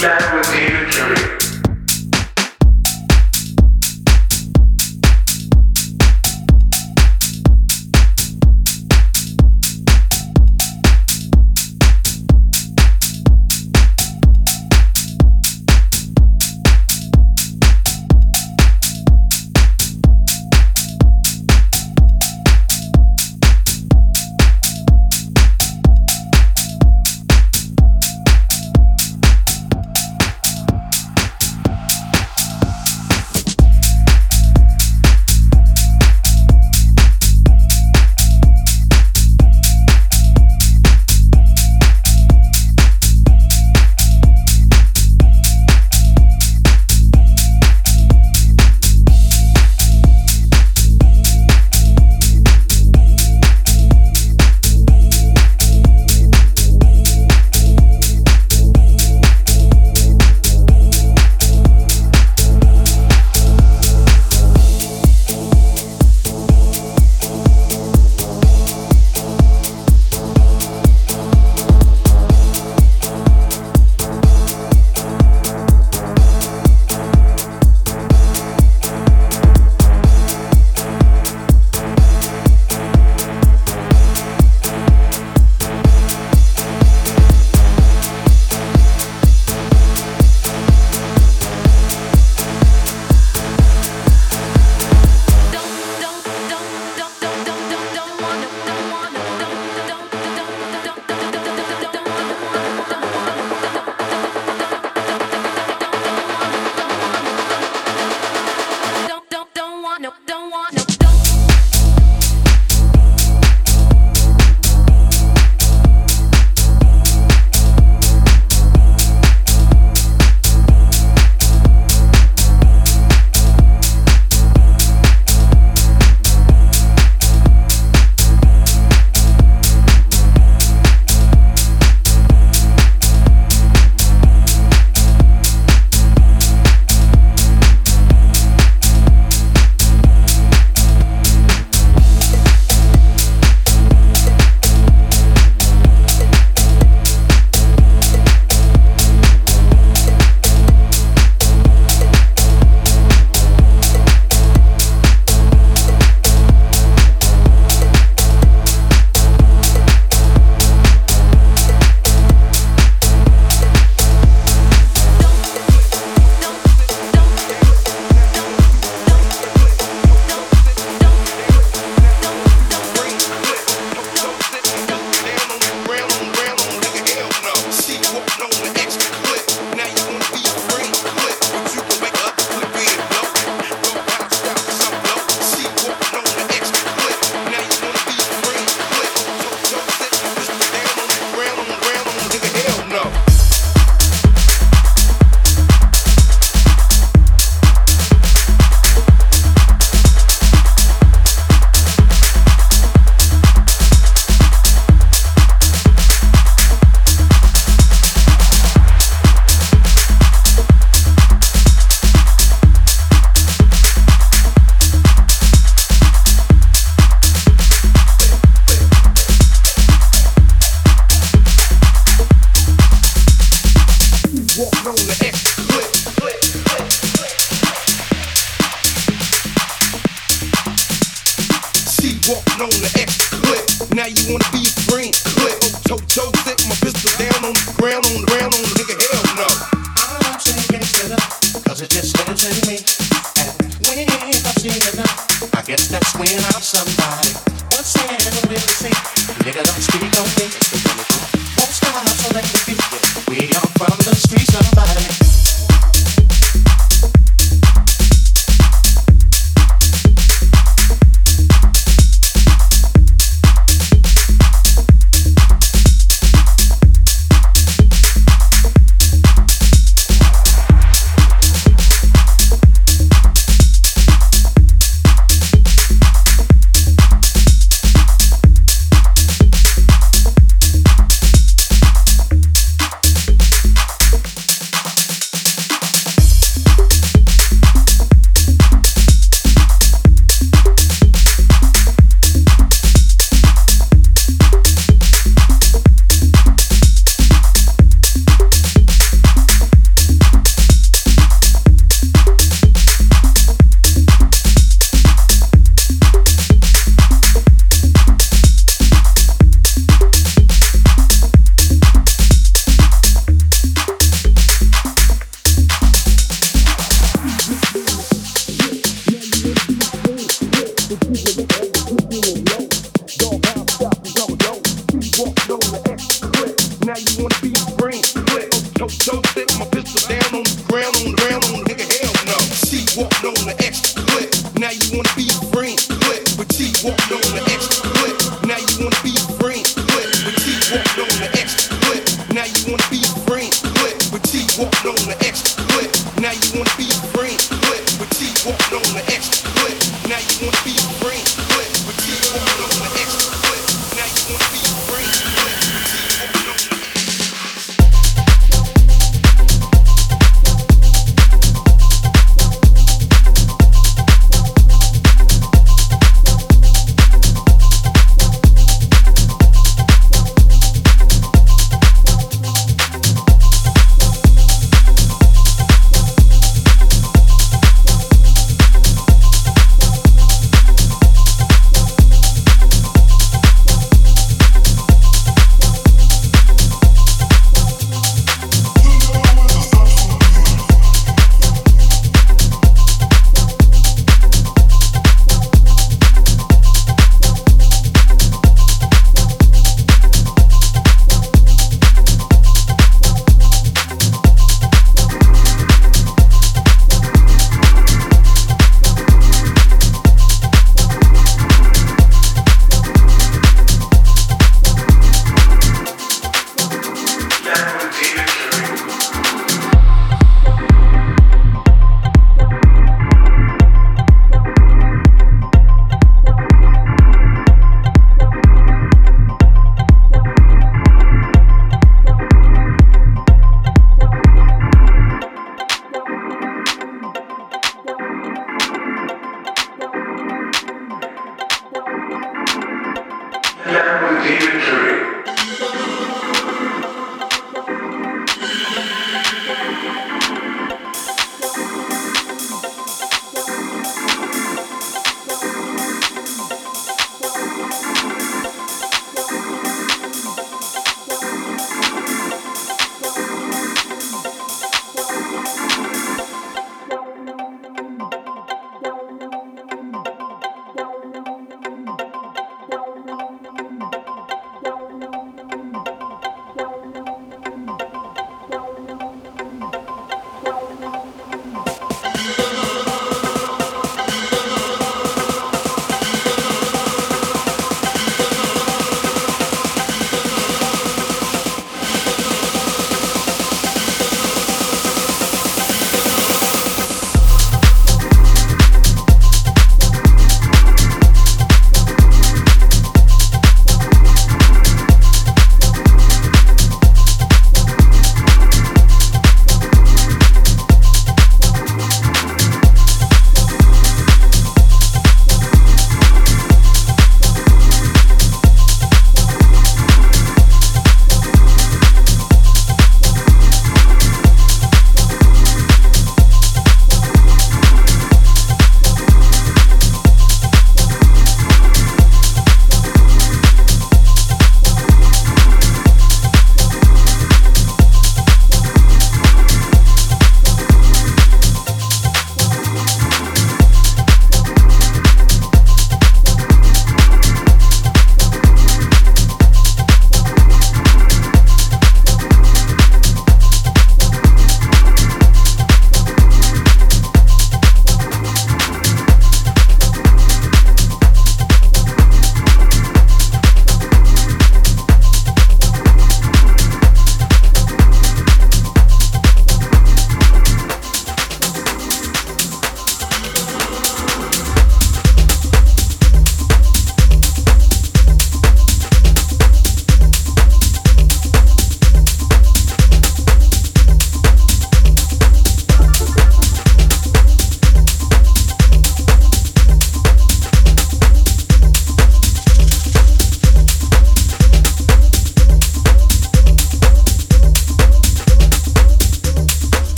Back with you, Jerry.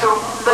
to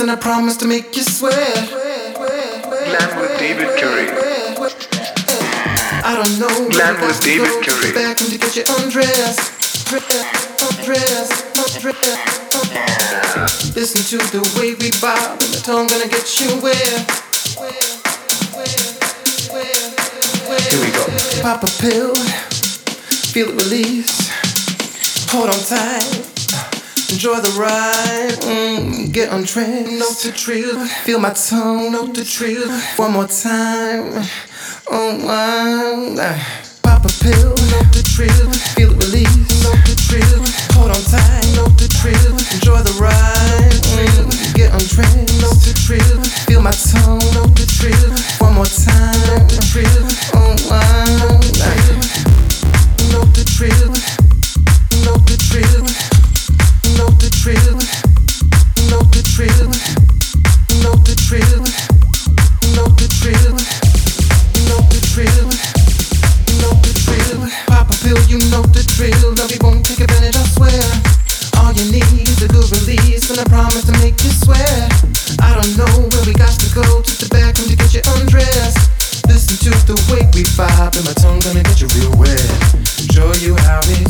release and a promise to make you swear. Glam with David Curie. I don't know. Glam with David Curie. Back to get you undressed. Undressed. Undressed. Listen to the way we bob and the tongue gonna get you where. Here we go. Pop a pill feel it release. Hold on tight, enjoy the ride. Mm, get on trend, note the truth. Feel my tongue, note the truth. One more time. Oh, one. Pop a pill, note the truth. Feel it release, note the truth. Hold on tight, note the truth. Enjoy the ride. Mm, get on trend, note the truth. Feel my tongue, note the truth. One more time. Oh, one know the truth, drill. Love you won't take advantage, I swear. All you need is a good release and a promise to make you swear. I don't know where we got to go to the bathroom to get you undressed. Listen to the way David Curie. Glam with David Curie. David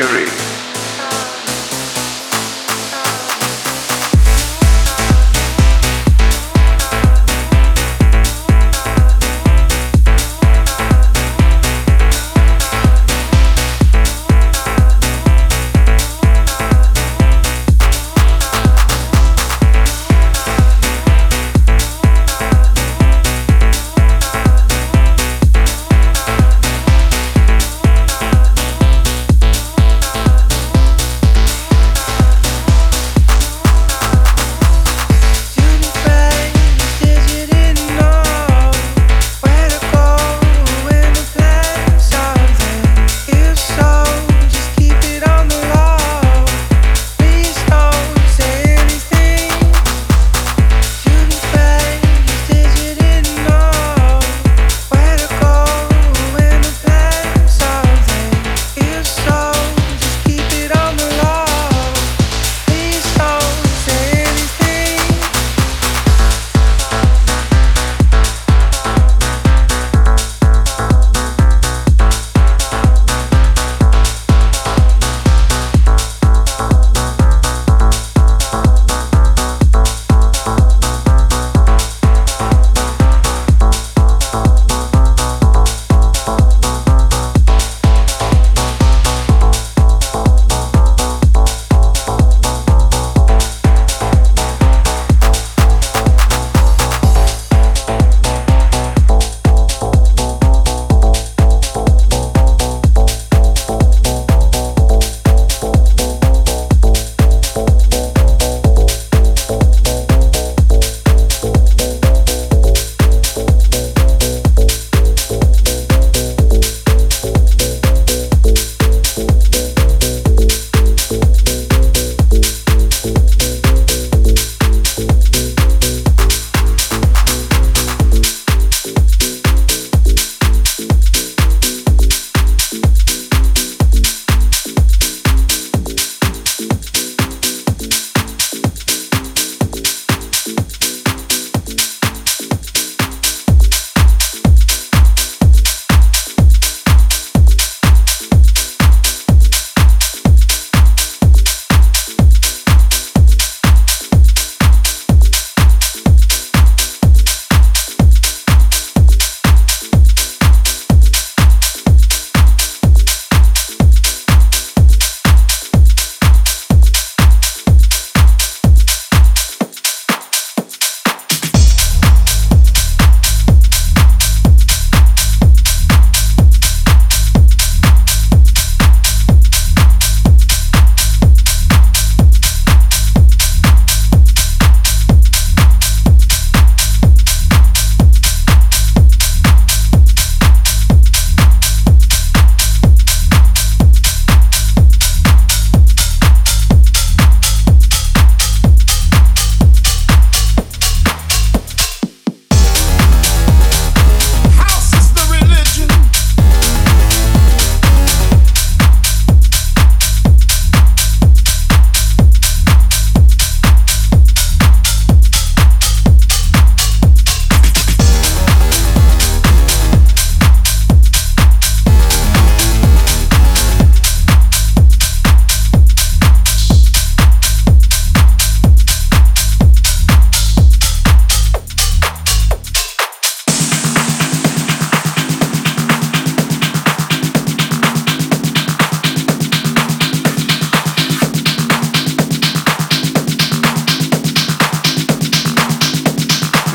Curie.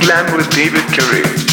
Glam with David Curie.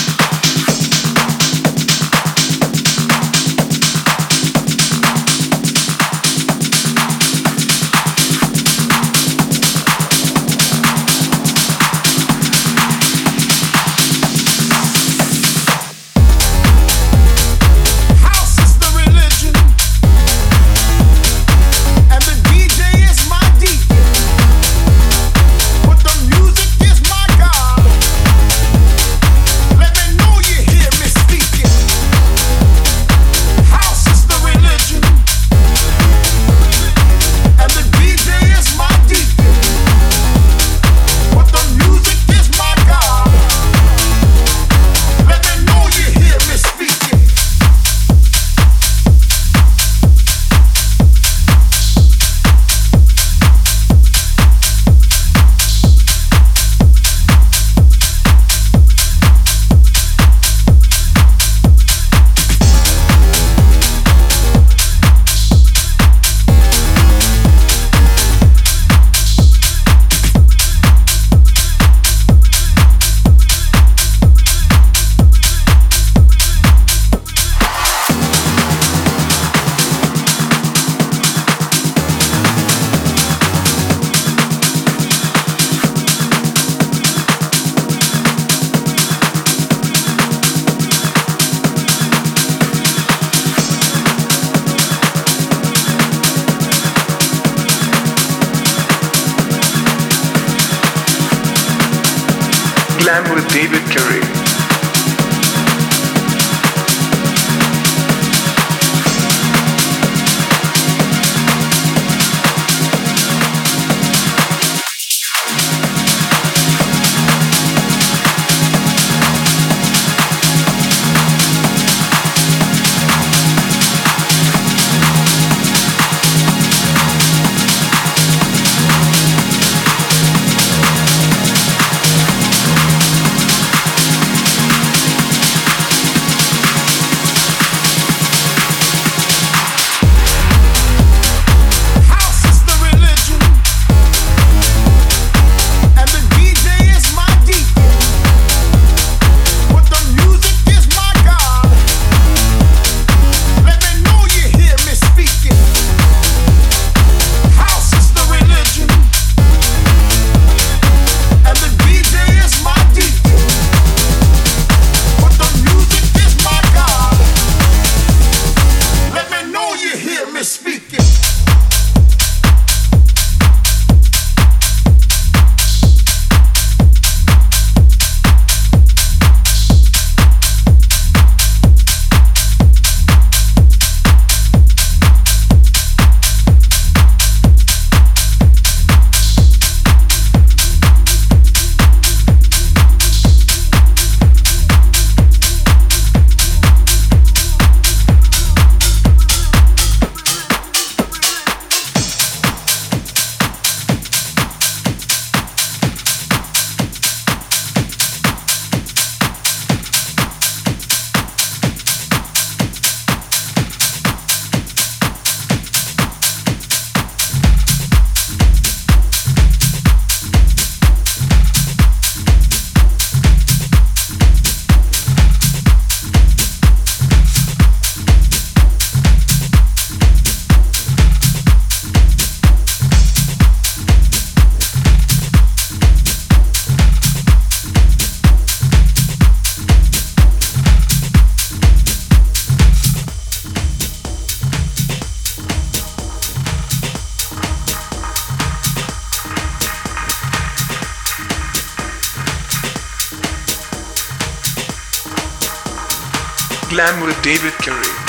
Glam with David Curie.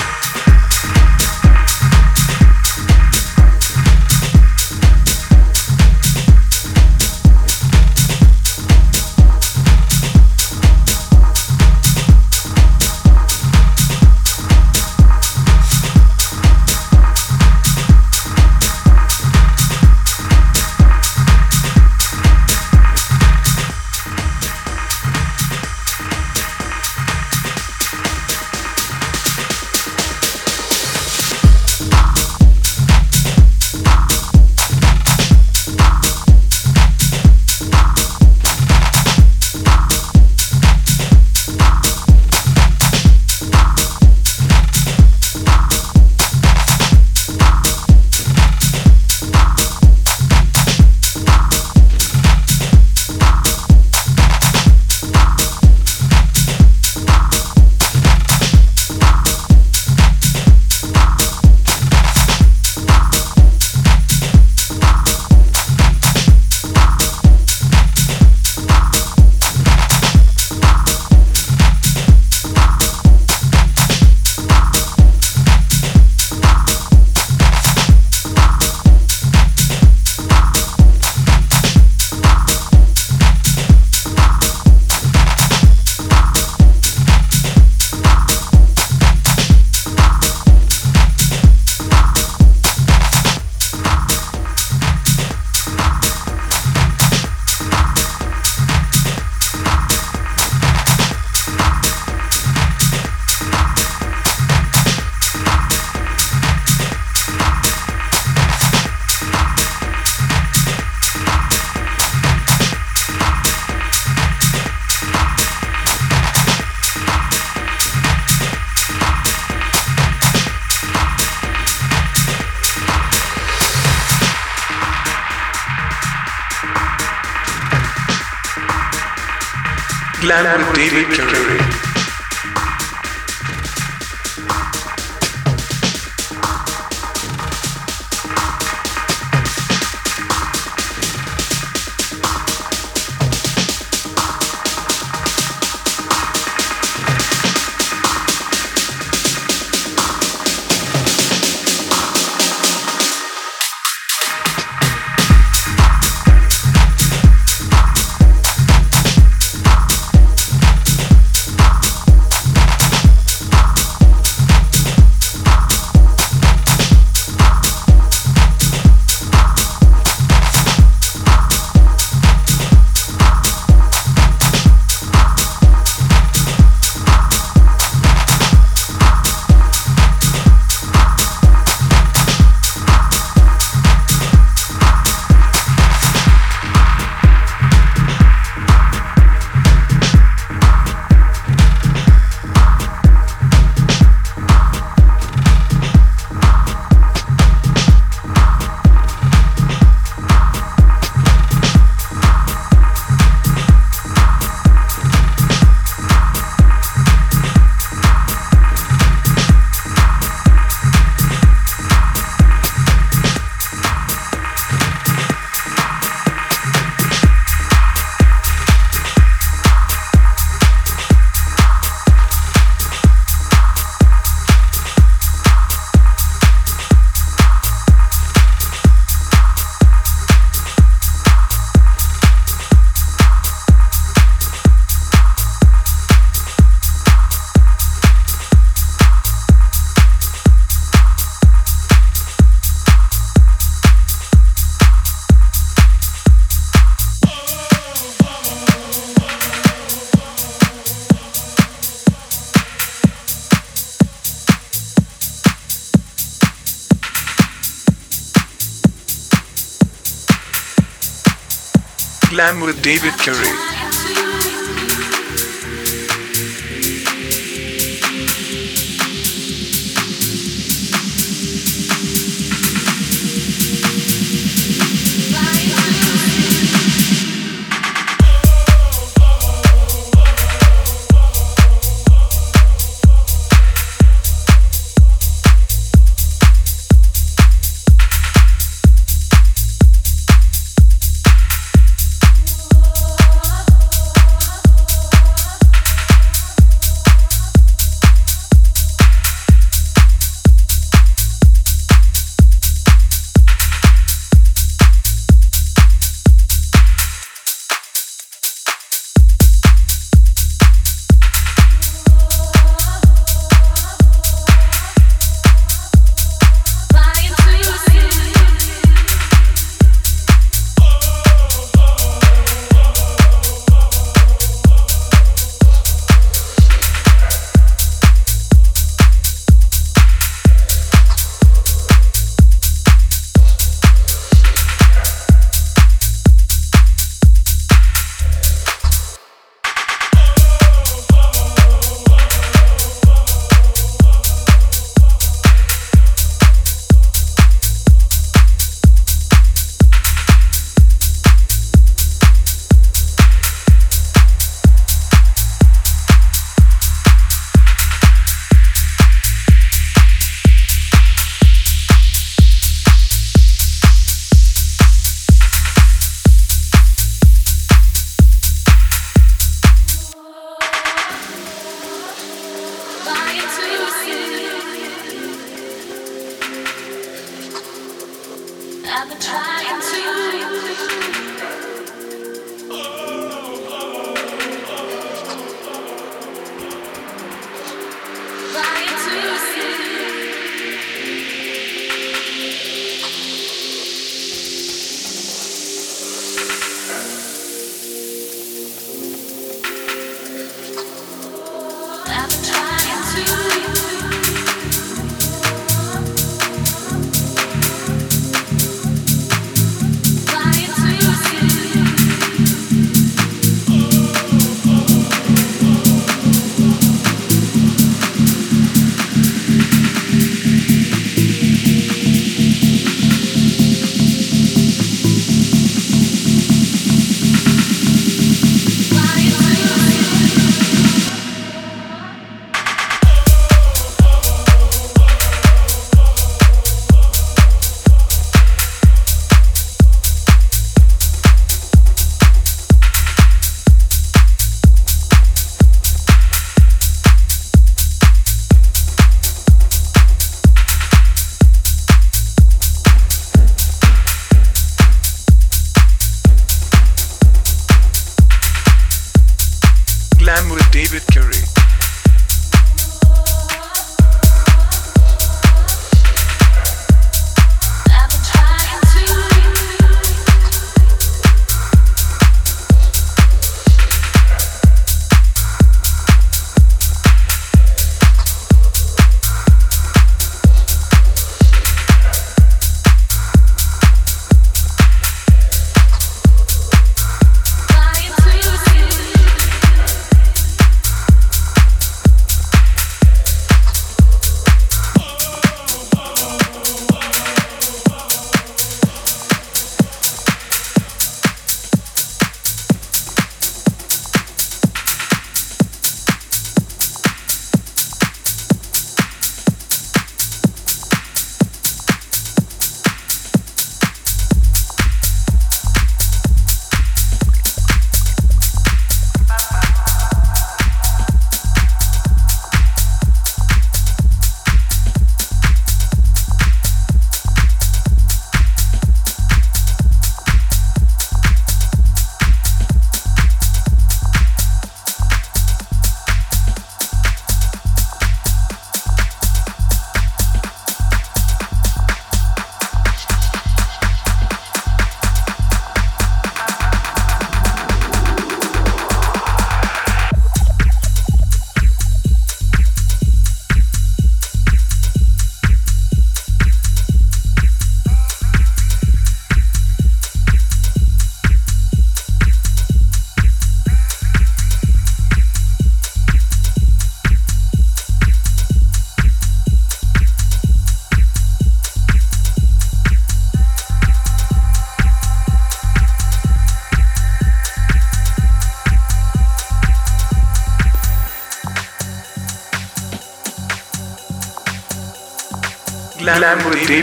Glam with David Curie. Glam with David Curie.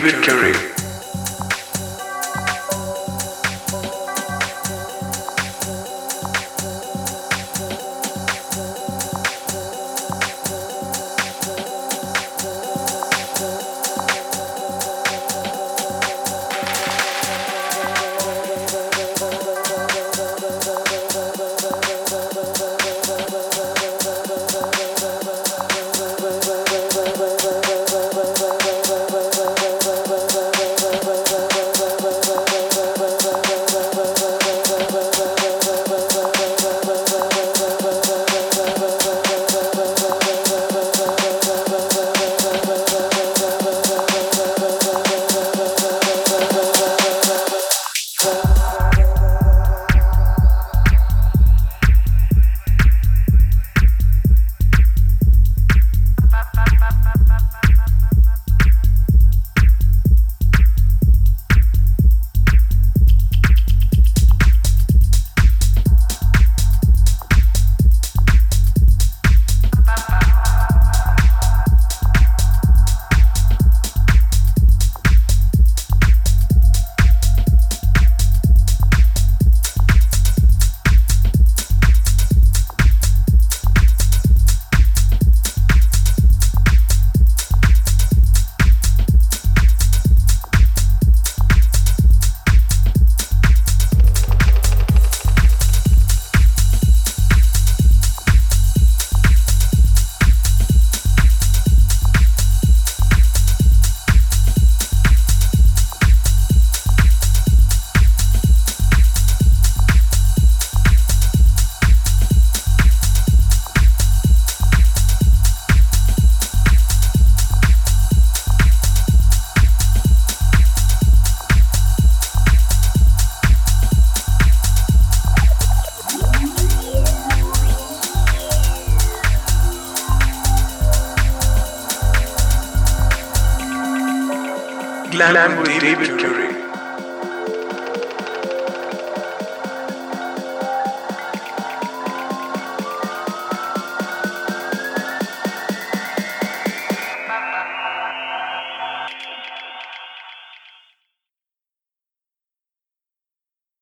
victory.